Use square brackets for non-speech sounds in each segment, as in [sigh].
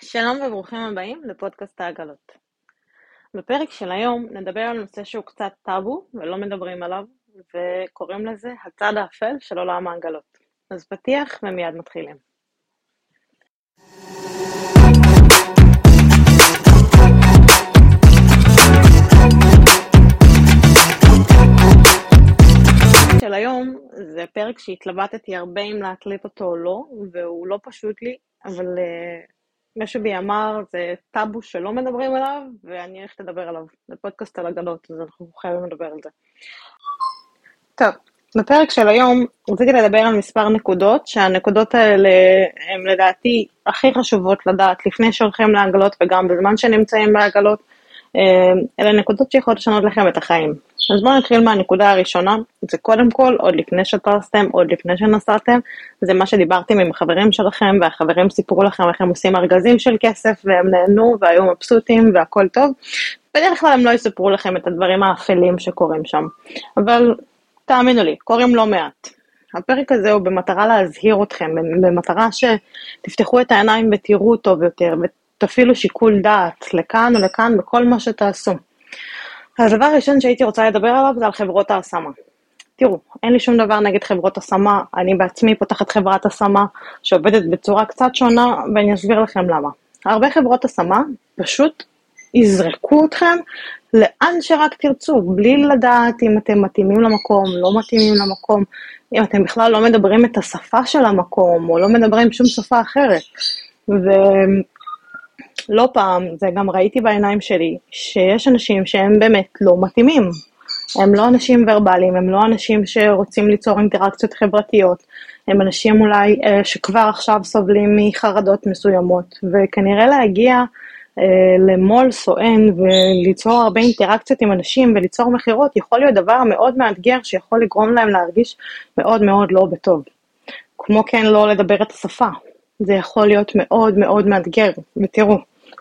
שלום וברוכים הבאים לפודקאסט העגלות. בפרק של היום נדבר על נושא שהוא קצת טאבו ולא מדברים עליו, וקוראים לזה הצד האפל של עולם העגלות. אז פתיח ומיד מתחילים. של היום זה פרק שהתלבטתי הרבה אם להקליט אותו או לא, והוא לא פשוט לי, אבל uh, מישהו בי אמר, זה טאבו שלא מדברים עליו, ואני הולכת לדבר עליו. זה פודקאסט על הגנות, אז אנחנו חייבים לדבר על זה. טוב, בפרק של היום רציתי לדבר על מספר נקודות, שהנקודות האלה הן לדעתי הכי חשובות לדעת לפני שהולכים לעגלות וגם בזמן שנמצאים בעגלות. אה, אלה נקודות שיכולות לשנות לכם את החיים. אז בואו נתחיל מהנקודה הראשונה, זה קודם כל, עוד לפני שטסתם, עוד לפני שנסעתם, זה מה שדיברתם עם החברים שלכם, והחברים סיפרו לכם איך הם עושים ארגזים של כסף, והם נהנו, והיו מבסוטים, והכל טוב. בדרך כלל הם לא יספרו לכם את הדברים האפלים שקורים שם. אבל תאמינו לי, קורים לא מעט. הפרק הזה הוא במטרה להזהיר אתכם, במטרה שתפתחו את העיניים ותראו טוב יותר, ותפעילו שיקול דעת לכאן או לכאן בכל מה שתעשו. אז הדבר הראשון שהייתי רוצה לדבר עליו זה על חברות ההשמה. תראו, אין לי שום דבר נגד חברות השמה, אני בעצמי פותחת חברת השמה שעובדת בצורה קצת שונה, ואני אסביר לכם למה. הרבה חברות השמה פשוט יזרקו אתכם לאן שרק תרצו, בלי לדעת אם אתם מתאימים למקום, לא מתאימים למקום, אם אתם בכלל לא מדברים את השפה של המקום, או לא מדברים שום שפה אחרת. ו... לא פעם, זה גם ראיתי בעיניים שלי, שיש אנשים שהם באמת לא מתאימים. הם לא אנשים ורבליים, הם לא אנשים שרוצים ליצור אינטראקציות חברתיות, הם אנשים אולי אה, שכבר עכשיו סובלים מחרדות מסוימות, וכנראה להגיע אה, למו"ל סואן וליצור הרבה אינטראקציות עם אנשים וליצור מכירות יכול להיות דבר מאוד מאתגר שיכול לגרום להם להרגיש מאוד מאוד לא בטוב. כמו כן לא לדבר את השפה, זה יכול להיות מאוד מאוד מאתגר, ותראו,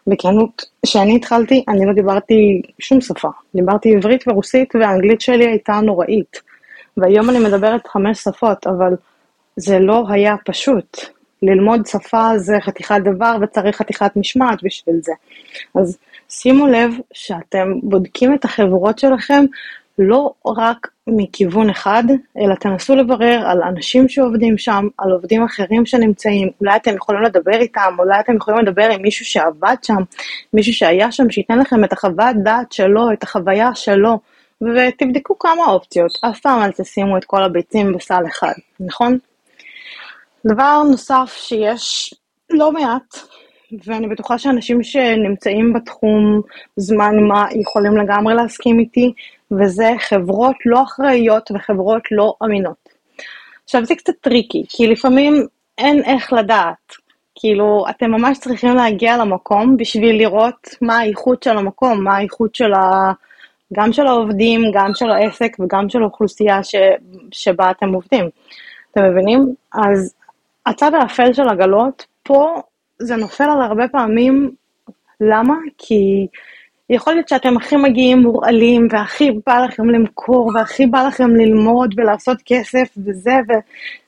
בכנות, כשאני התחלתי, אני לא דיברתי שום שפה. דיברתי עברית ורוסית, והאנגלית שלי הייתה נוראית. והיום אני מדברת חמש שפות, אבל זה לא היה פשוט. ללמוד שפה זה חתיכת דבר וצריך חתיכת משמעת בשביל זה. אז שימו לב שאתם בודקים את החברות שלכם לא רק מכיוון אחד, אלא תנסו לברר על אנשים שעובדים שם, על עובדים אחרים שנמצאים, אולי אתם יכולים לדבר איתם, אולי אתם יכולים לדבר עם מישהו שעבד שם, מישהו שהיה שם, שייתן לכם את החוות דעת שלו, את החוויה שלו, ותבדקו כמה אופציות, אף פעם אל תשימו את כל הביצים בסל אחד, נכון? דבר נוסף שיש לא מעט, ואני בטוחה שאנשים שנמצאים בתחום זמן מה יכולים לגמרי להסכים איתי, וזה חברות לא אחראיות וחברות לא אמינות. עכשיו זה קצת tricky, כי לפעמים אין איך לדעת. כאילו, אתם ממש צריכים להגיע למקום בשביל לראות מה האיכות של המקום, מה האיכות של ה... גם של העובדים, גם של העסק וגם של האוכלוסייה ש... שבה אתם עובדים. אתם מבינים? אז הצד האפל של עגלות, פה זה נופל על הרבה פעמים, למה? כי יכול להיות שאתם הכי מגיעים מורעלים, והכי בא לכם למכור, והכי בא לכם ללמוד ולעשות כסף וזה,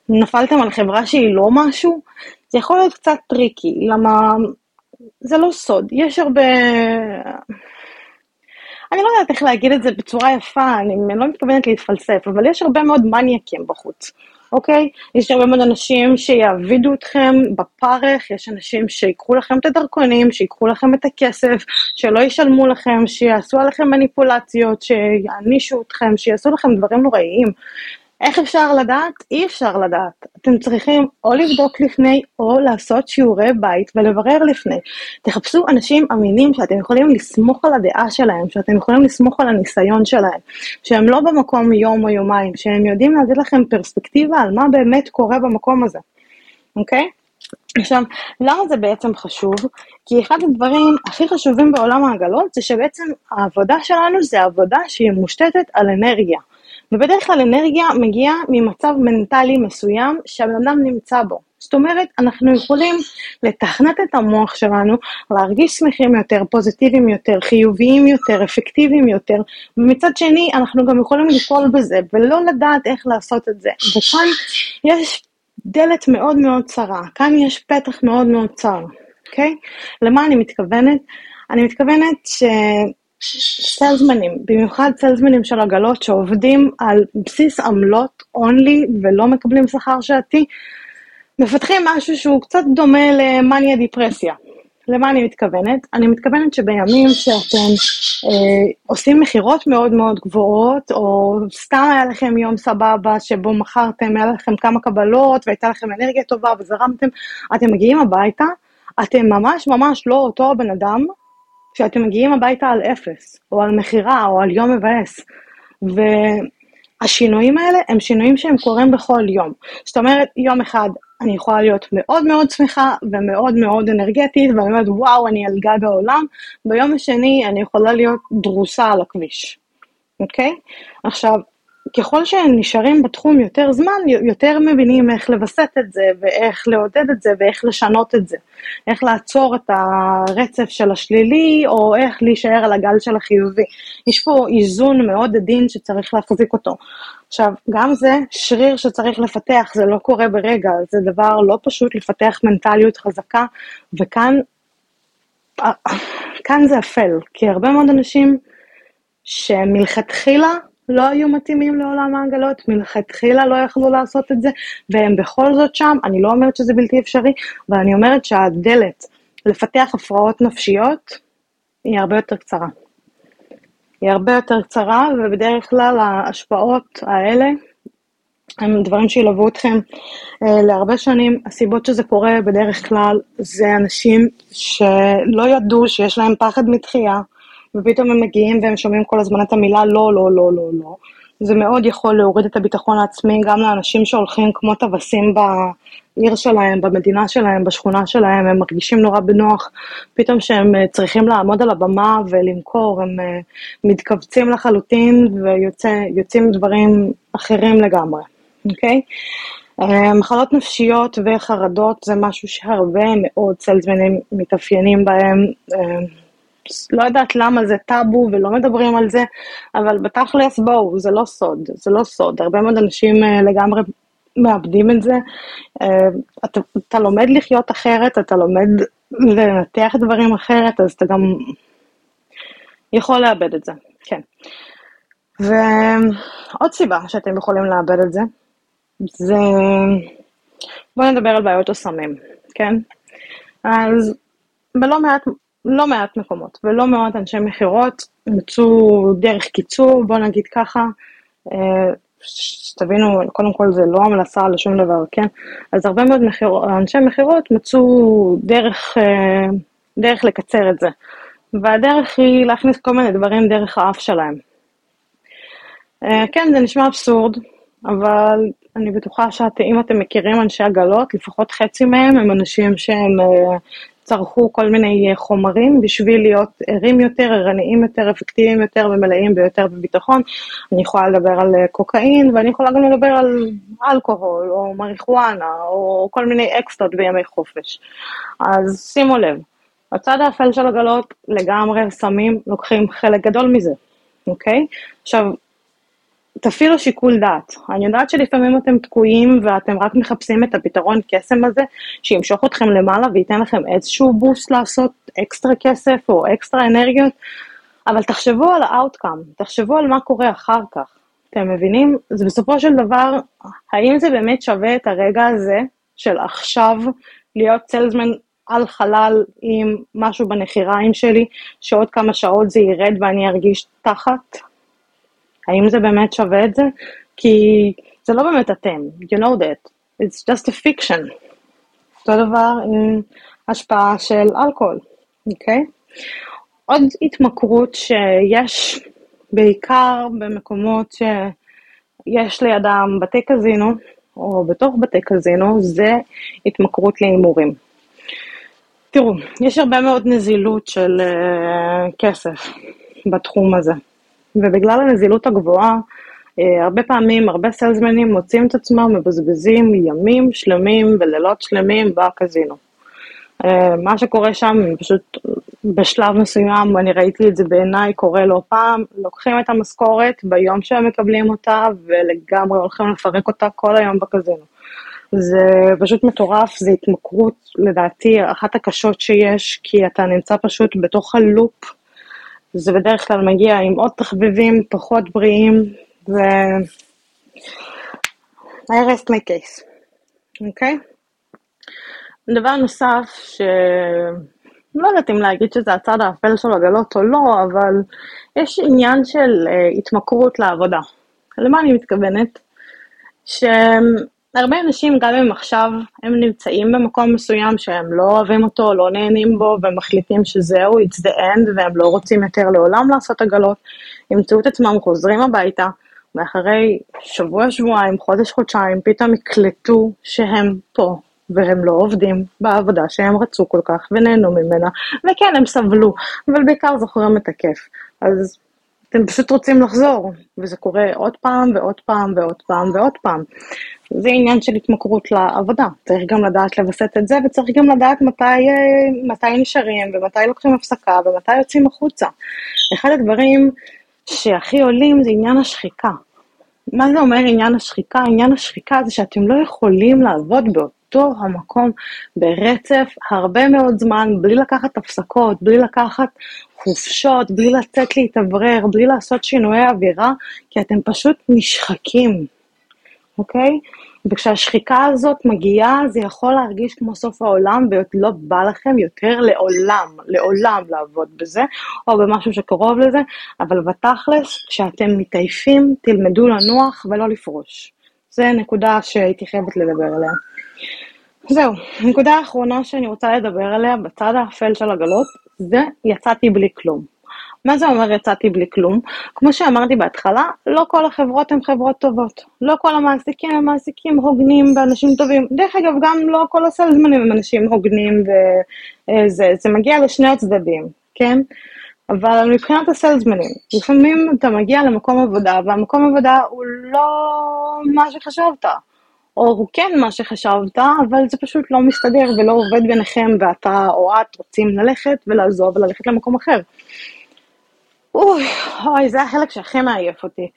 ונפלתם על חברה שהיא לא משהו, זה יכול להיות קצת tricky, למה? זה לא סוד, יש הרבה... אני לא יודעת איך להגיד את זה בצורה יפה, אני לא מתכוונת להתפלסף, אבל יש הרבה מאוד מניאקים בחוץ. אוקיי? יש הרבה מאוד אנשים שיעבידו אתכם בפרך, יש אנשים שיקחו לכם את הדרכונים, שיקחו לכם את הכסף, שלא ישלמו לכם, שיעשו עליכם מניפולציות, שיענישו אתכם, שיעשו לכם דברים נוראיים. איך אפשר לדעת? אי אפשר לדעת. אתם צריכים או לבדוק לפני, או לעשות שיעורי בית ולברר לפני. תחפשו אנשים אמינים שאתם יכולים לסמוך על הדעה שלהם, שאתם יכולים לסמוך על הניסיון שלהם, שהם לא במקום יום או יומיים, שהם יודעים להגיד לכם פרספקטיבה על מה באמת קורה במקום הזה, אוקיי? עכשיו, למה זה בעצם חשוב? כי אחד הדברים הכי חשובים בעולם העגלות זה שבעצם העבודה שלנו זה עבודה שהיא מושתתת על אנרגיה. ובדרך כלל אנרגיה מגיעה ממצב מנטלי מסוים שהבן אדם נמצא בו. זאת אומרת, אנחנו יכולים לתכנת את המוח שלנו, להרגיש שמחים יותר, פוזיטיביים יותר, חיוביים יותר, אפקטיביים יותר, ומצד שני, אנחנו גם יכולים לפעול בזה, ולא לדעת איך לעשות את זה. וכאן יש דלת מאוד מאוד צרה, כאן יש פתח מאוד מאוד צר. אוקיי? למה אני מתכוונת? אני מתכוונת ש... סלזמנים, במיוחד סלזמנים של עגלות שעובדים על בסיס עמלות אונלי ולא מקבלים שכר שעתי, מפתחים משהו שהוא קצת דומה למאניה דיפרסיה. למה אני מתכוונת? אני מתכוונת שבימים שאתם אה, עושים מכירות מאוד מאוד גבוהות, או סתם היה לכם יום סבבה שבו מכרתם, היה לכם כמה קבלות והייתה לכם אנרגיה טובה וזרמתם, אתם מגיעים הביתה, אתם ממש ממש לא אותו הבן אדם כשאתם מגיעים הביתה על אפס, או על מכירה, או על יום מבאס. והשינויים האלה הם שינויים שהם קורים בכל יום. זאת אומרת, יום אחד אני יכולה להיות מאוד מאוד שמחה ומאוד מאוד אנרגטית, ואני אומרת, וואו, אני על גג העולם, ביום השני אני יכולה להיות דרוסה על הכביש, אוקיי? עכשיו, ככל שהם נשארים בתחום יותר זמן, יותר מבינים איך לווסת את זה, ואיך לעודד את זה, ואיך לשנות את זה. איך לעצור את הרצף של השלילי, או איך להישאר על הגל של החיובי. יש פה איזון מאוד עדין שצריך להחזיק אותו. עכשיו, גם זה שריר שצריך לפתח, זה לא קורה ברגע, זה דבר לא פשוט לפתח מנטליות חזקה, וכאן כאן זה אפל, כי הרבה מאוד אנשים שמלכתחילה לא היו מתאימים לעולם העגלות, מלכתחילה לא יכלו לעשות את זה, והם בכל זאת שם, אני לא אומרת שזה בלתי אפשרי, אבל אני אומרת שהדלת לפתח הפרעות נפשיות היא הרבה יותר קצרה. היא הרבה יותר קצרה, ובדרך כלל ההשפעות האלה הם דברים שילוו אתכם uh, להרבה שנים. הסיבות שזה קורה בדרך כלל זה אנשים שלא ידעו שיש להם פחד מתחייה, ופתאום הם מגיעים והם שומעים כל הזמן את המילה לא, לא, לא, לא, לא. זה מאוד יכול להוריד את הביטחון העצמי גם לאנשים שהולכים כמו טווסים בעיר שלהם, במדינה שלהם, בשכונה שלהם, הם מרגישים נורא בנוח. פתאום שהם אה, צריכים לעמוד על הבמה ולמכור, הם אה, מתכווצים לחלוטין ויוצאים דברים אחרים לגמרי, אוקיי? אה, מחלות נפשיות וחרדות זה משהו שהרבה מאוד סלזמנים מתאפיינים בהם. לא יודעת למה זה טאבו ולא מדברים על זה, אבל בתכלס בואו, זה לא סוד, זה לא סוד. הרבה מאוד אנשים uh, לגמרי מאבדים את זה. Uh, אתה, אתה לומד לחיות אחרת, אתה לומד לנתח דברים אחרת, אז אתה גם יכול לאבד את זה, כן. ועוד סיבה שאתם יכולים לאבד את זה, זה... בואו נדבר על בעיות הסמים, כן? אז בלא מעט לא מעט מקומות ולא מעט אנשי מכירות מצאו דרך קיצור, בוא נגיד ככה, אה, שתבינו, קודם כל זה לא המלצה לשום דבר, כן? אז הרבה מאוד מחיר, אנשי מכירות מצאו דרך, אה, דרך לקצר את זה, והדרך היא להכניס כל מיני דברים דרך האף שלהם. אה, כן, זה נשמע אבסורד, אבל אני בטוחה שאם אתם מכירים אנשי עגלות, לפחות חצי מהם הם אנשים שהם צרכו כל מיני אה, חומרים בשביל להיות ערים יותר, ערניים יותר, אפקטיביים יותר ומלאים ביותר בביטחון. אני יכולה לדבר על אה, קוקאין ואני יכולה גם לדבר על אלכוהול או מריחואנה או כל מיני אקסטרות בימי חופש. אז שימו לב, הצד האפל של העגלות לגמרי סמים לוקחים חלק גדול מזה, אוקיי? עכשיו, תפעילו שיקול דעת. אני יודעת שלפעמים אתם תקועים ואתם רק מחפשים את הפתרון קסם הזה, שימשוך אתכם למעלה וייתן לכם איזשהו boost לעשות אקסטרה כסף או אקסטרה אנרגיות, אבל תחשבו על האאוטקאם, תחשבו על מה קורה אחר כך. אתם מבינים? זה בסופו של דבר, האם זה באמת שווה את הרגע הזה של עכשיו להיות צלזמן על חלל עם משהו בנחיריים שלי, שעוד כמה שעות זה ירד ואני ארגיש תחת? האם זה באמת שווה את זה? כי זה לא באמת אתם, you know that, it's just a fiction. אותו דבר עם השפעה של אלכוהול, אוקיי? Okay? עוד התמכרות שיש בעיקר במקומות שיש לידם בתי קזינו, או בתוך בתי קזינו, זה התמכרות להימורים. תראו, יש הרבה מאוד נזילות של uh, כסף בתחום הזה. ובגלל הנזילות הגבוהה, אה, הרבה פעמים, הרבה סיילסמנים מוצאים את עצמם מבזבזים ימים שלמים ולילות שלמים בקזינו. אה, מה שקורה שם, פשוט בשלב מסוים, אני ראיתי את זה בעיניי קורה לא פעם, לוקחים את המשכורת ביום שהם מקבלים אותה ולגמרי הולכים לפרק אותה כל היום בקזינו. זה פשוט מטורף, זה התמכרות, לדעתי, אחת הקשות שיש, כי אתה נמצא פשוט בתוך הלופ. זה בדרך כלל מגיע עם עוד תחביבים פחות בריאים, ו... I rest my case, אוקיי? Okay? דבר נוסף, ש... לא יודעת אם להגיד שזה הצד האפל של עגלות או לא, אבל יש עניין של uh, התמכרות לעבודה. למה אני מתכוונת? שהרבה אנשים, גם אם עכשיו הם נמצאים במקום מסוים שהם לא אוהבים אותו, לא נהנים בו, ומחליטים שזהו, it's the end, והם לא רוצים יותר לעולם לעשות עגלות, ימצאו את עצמם חוזרים הביתה, ואחרי שבוע, שבועיים, חודש, חודשיים, פתאום יקלטו שהם פה, והם לא עובדים בעבודה שהם רצו כל כך ונהנו ממנה, וכן, הם סבלו, אבל בעיקר זוכרים את הכיף. אז אתם פשוט רוצים לחזור, וזה קורה עוד פעם ועוד פעם ועוד פעם ועוד פעם. זה עניין של התמכרות לעבודה, צריך גם לדעת לווסת את זה, וצריך גם לדעת מתי, מתי נשארים, ומתי לוקחים הפסקה, ומתי יוצאים החוצה. אחד הדברים שהכי עולים זה עניין השחיקה. מה זה אומר עניין השחיקה? עניין השחיקה זה שאתם לא יכולים לעבוד באותו המקום ברצף הרבה מאוד זמן, בלי לקחת הפסקות, בלי לקחת חופשות, בלי לצאת להתאוורר, בלי לעשות שינויי אווירה, כי אתם פשוט נשחקים, אוקיי? וכשהשחיקה הזאת מגיעה, זה יכול להרגיש כמו סוף העולם, ולא בא לכם יותר לעולם, לעולם לעבוד בזה, או במשהו שקרוב לזה, אבל בתכלס, כשאתם מתעייפים, תלמדו לנוח ולא לפרוש. זו נקודה שהייתי חייבת לדבר עליה. זהו, נקודה האחרונה שאני רוצה לדבר עליה, בצד האפל של עגלות, זה יצאתי בלי כלום. מה זה אומר יצאתי בלי כלום? כמו שאמרתי בהתחלה, לא כל החברות הן חברות טובות. לא כל המעסיקים הם מעסיקים הוגנים ואנשים טובים. דרך אגב, גם לא כל הסלזמנים הם אנשים הוגנים וזה, זה מגיע לשני הצדדים, כן? אבל מבחינת הסלזמנים, לפעמים אתה מגיע למקום עבודה, והמקום עבודה הוא לא מה שחשבת. או הוא כן מה שחשבת, אבל זה פשוט לא מסתדר ולא עובד ביניכם, ואתה או את רוצים ללכת ולעזוב וללכת למקום אחר. אוי, אוי, זה החלק שהכי מעייף אותי.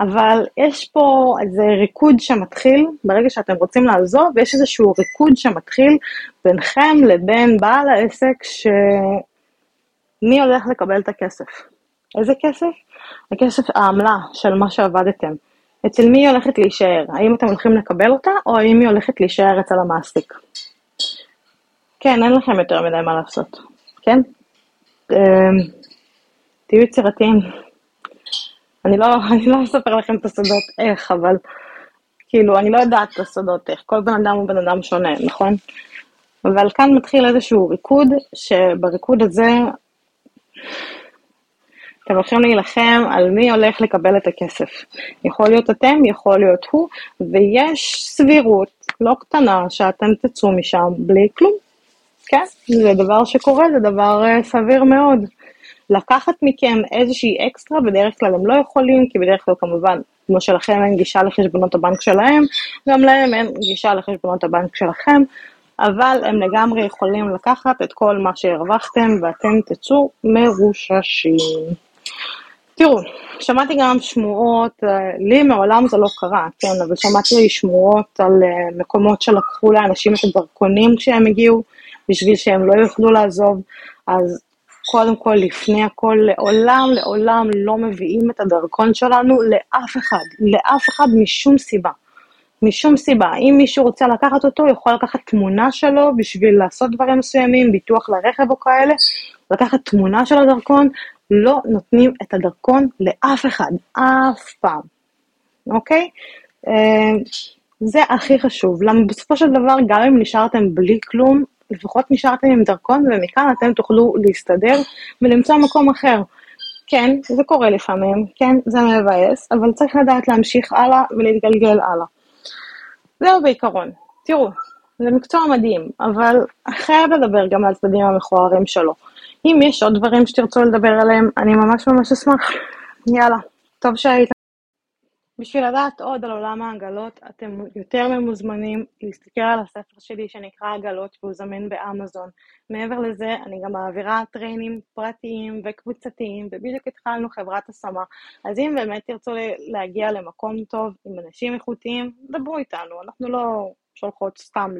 אבל יש פה איזה ריקוד שמתחיל, ברגע שאתם רוצים לעזוב, יש איזשהו ריקוד שמתחיל ביניכם לבין בעל העסק, שמי הולך לקבל את הכסף. איזה כסף? הכסף, העמלה של מה שעבדתם. אצל מי היא הולכת להישאר? האם אתם הולכים לקבל אותה, או האם היא הולכת להישאר אצל המעסיק? כן, אין לכם יותר מדי מה לעשות, כן? אמ, תהיו יצירתיים. אני לא, [laughs] אני לא אספר לכם את הסודות איך, אבל כאילו, אני לא יודעת את הסודות איך. כל בן אדם הוא בן אדם שונה, נכון? אבל כאן מתחיל איזשהו ריקוד, שבריקוד הזה אתם הולכים להילחם על מי הולך לקבל את הכסף. יכול להיות אתם, יכול להיות הוא, ויש סבירות לא קטנה שאתם תצאו משם בלי כלום. כן, זה דבר שקורה, זה דבר uh, סביר מאוד. לקחת מכם איזושהי אקסטרה, בדרך כלל הם לא יכולים, כי בדרך כלל כמובן, כמו שלכם אין גישה לחשבונות הבנק שלהם, גם להם אין גישה לחשבונות הבנק שלכם, אבל הם לגמרי יכולים לקחת את כל מה שהרווחתם ואתם תצאו מרוששים. תראו, שמעתי גם שמועות, אה, לי מעולם זה לא קרה, כן, אבל שמעתי שמועות על אה, מקומות שלקחו לאנשים את הדרכונים כשהם הגיעו, בשביל שהם לא יוכלו לעזוב, אז קודם כל, לפני הכל, לעולם, לעולם לא מביאים את הדרכון שלנו לאף אחד, לאף אחד משום סיבה. משום סיבה. אם מישהו רוצה לקחת אותו, יכול לקחת תמונה שלו בשביל לעשות דברים מסוימים, ביטוח לרכב או כאלה, לקחת תמונה של הדרכון, לא נותנים את הדרכון לאף אחד, אף פעם, אוקיי? אה, זה הכי חשוב. למה בסופו של דבר, גם אם נשארתם בלי כלום, לפחות נשארתם עם דרכון, ומכאן אתם תוכלו להסתדר ולמצוא מקום אחר. כן, זה קורה לפעמים, כן, זה מבאס, אבל צריך לדעת להמשיך הלאה ולהתגלגל הלאה. זהו בעיקרון. תראו, זה מקצוע מדהים, אבל חייב לדבר גם על הצדדים המכוערים שלו. אם יש עוד דברים שתרצו לדבר עליהם, אני ממש ממש אשמח. יאללה, טוב שהיית. בשביל לדעת עוד על עולם העגלות, אתם יותר ממוזמנים להסתכל על הספר שלי שנקרא עגלות והוא זמין באמזון. מעבר לזה, אני גם מעבירה טריינים פרטיים וקבוצתיים, ובדיוק התחלנו חברת השמה. אז אם באמת תרצו להגיע למקום טוב עם אנשים איכותיים, דברו איתנו, אנחנו לא שולחות סתם.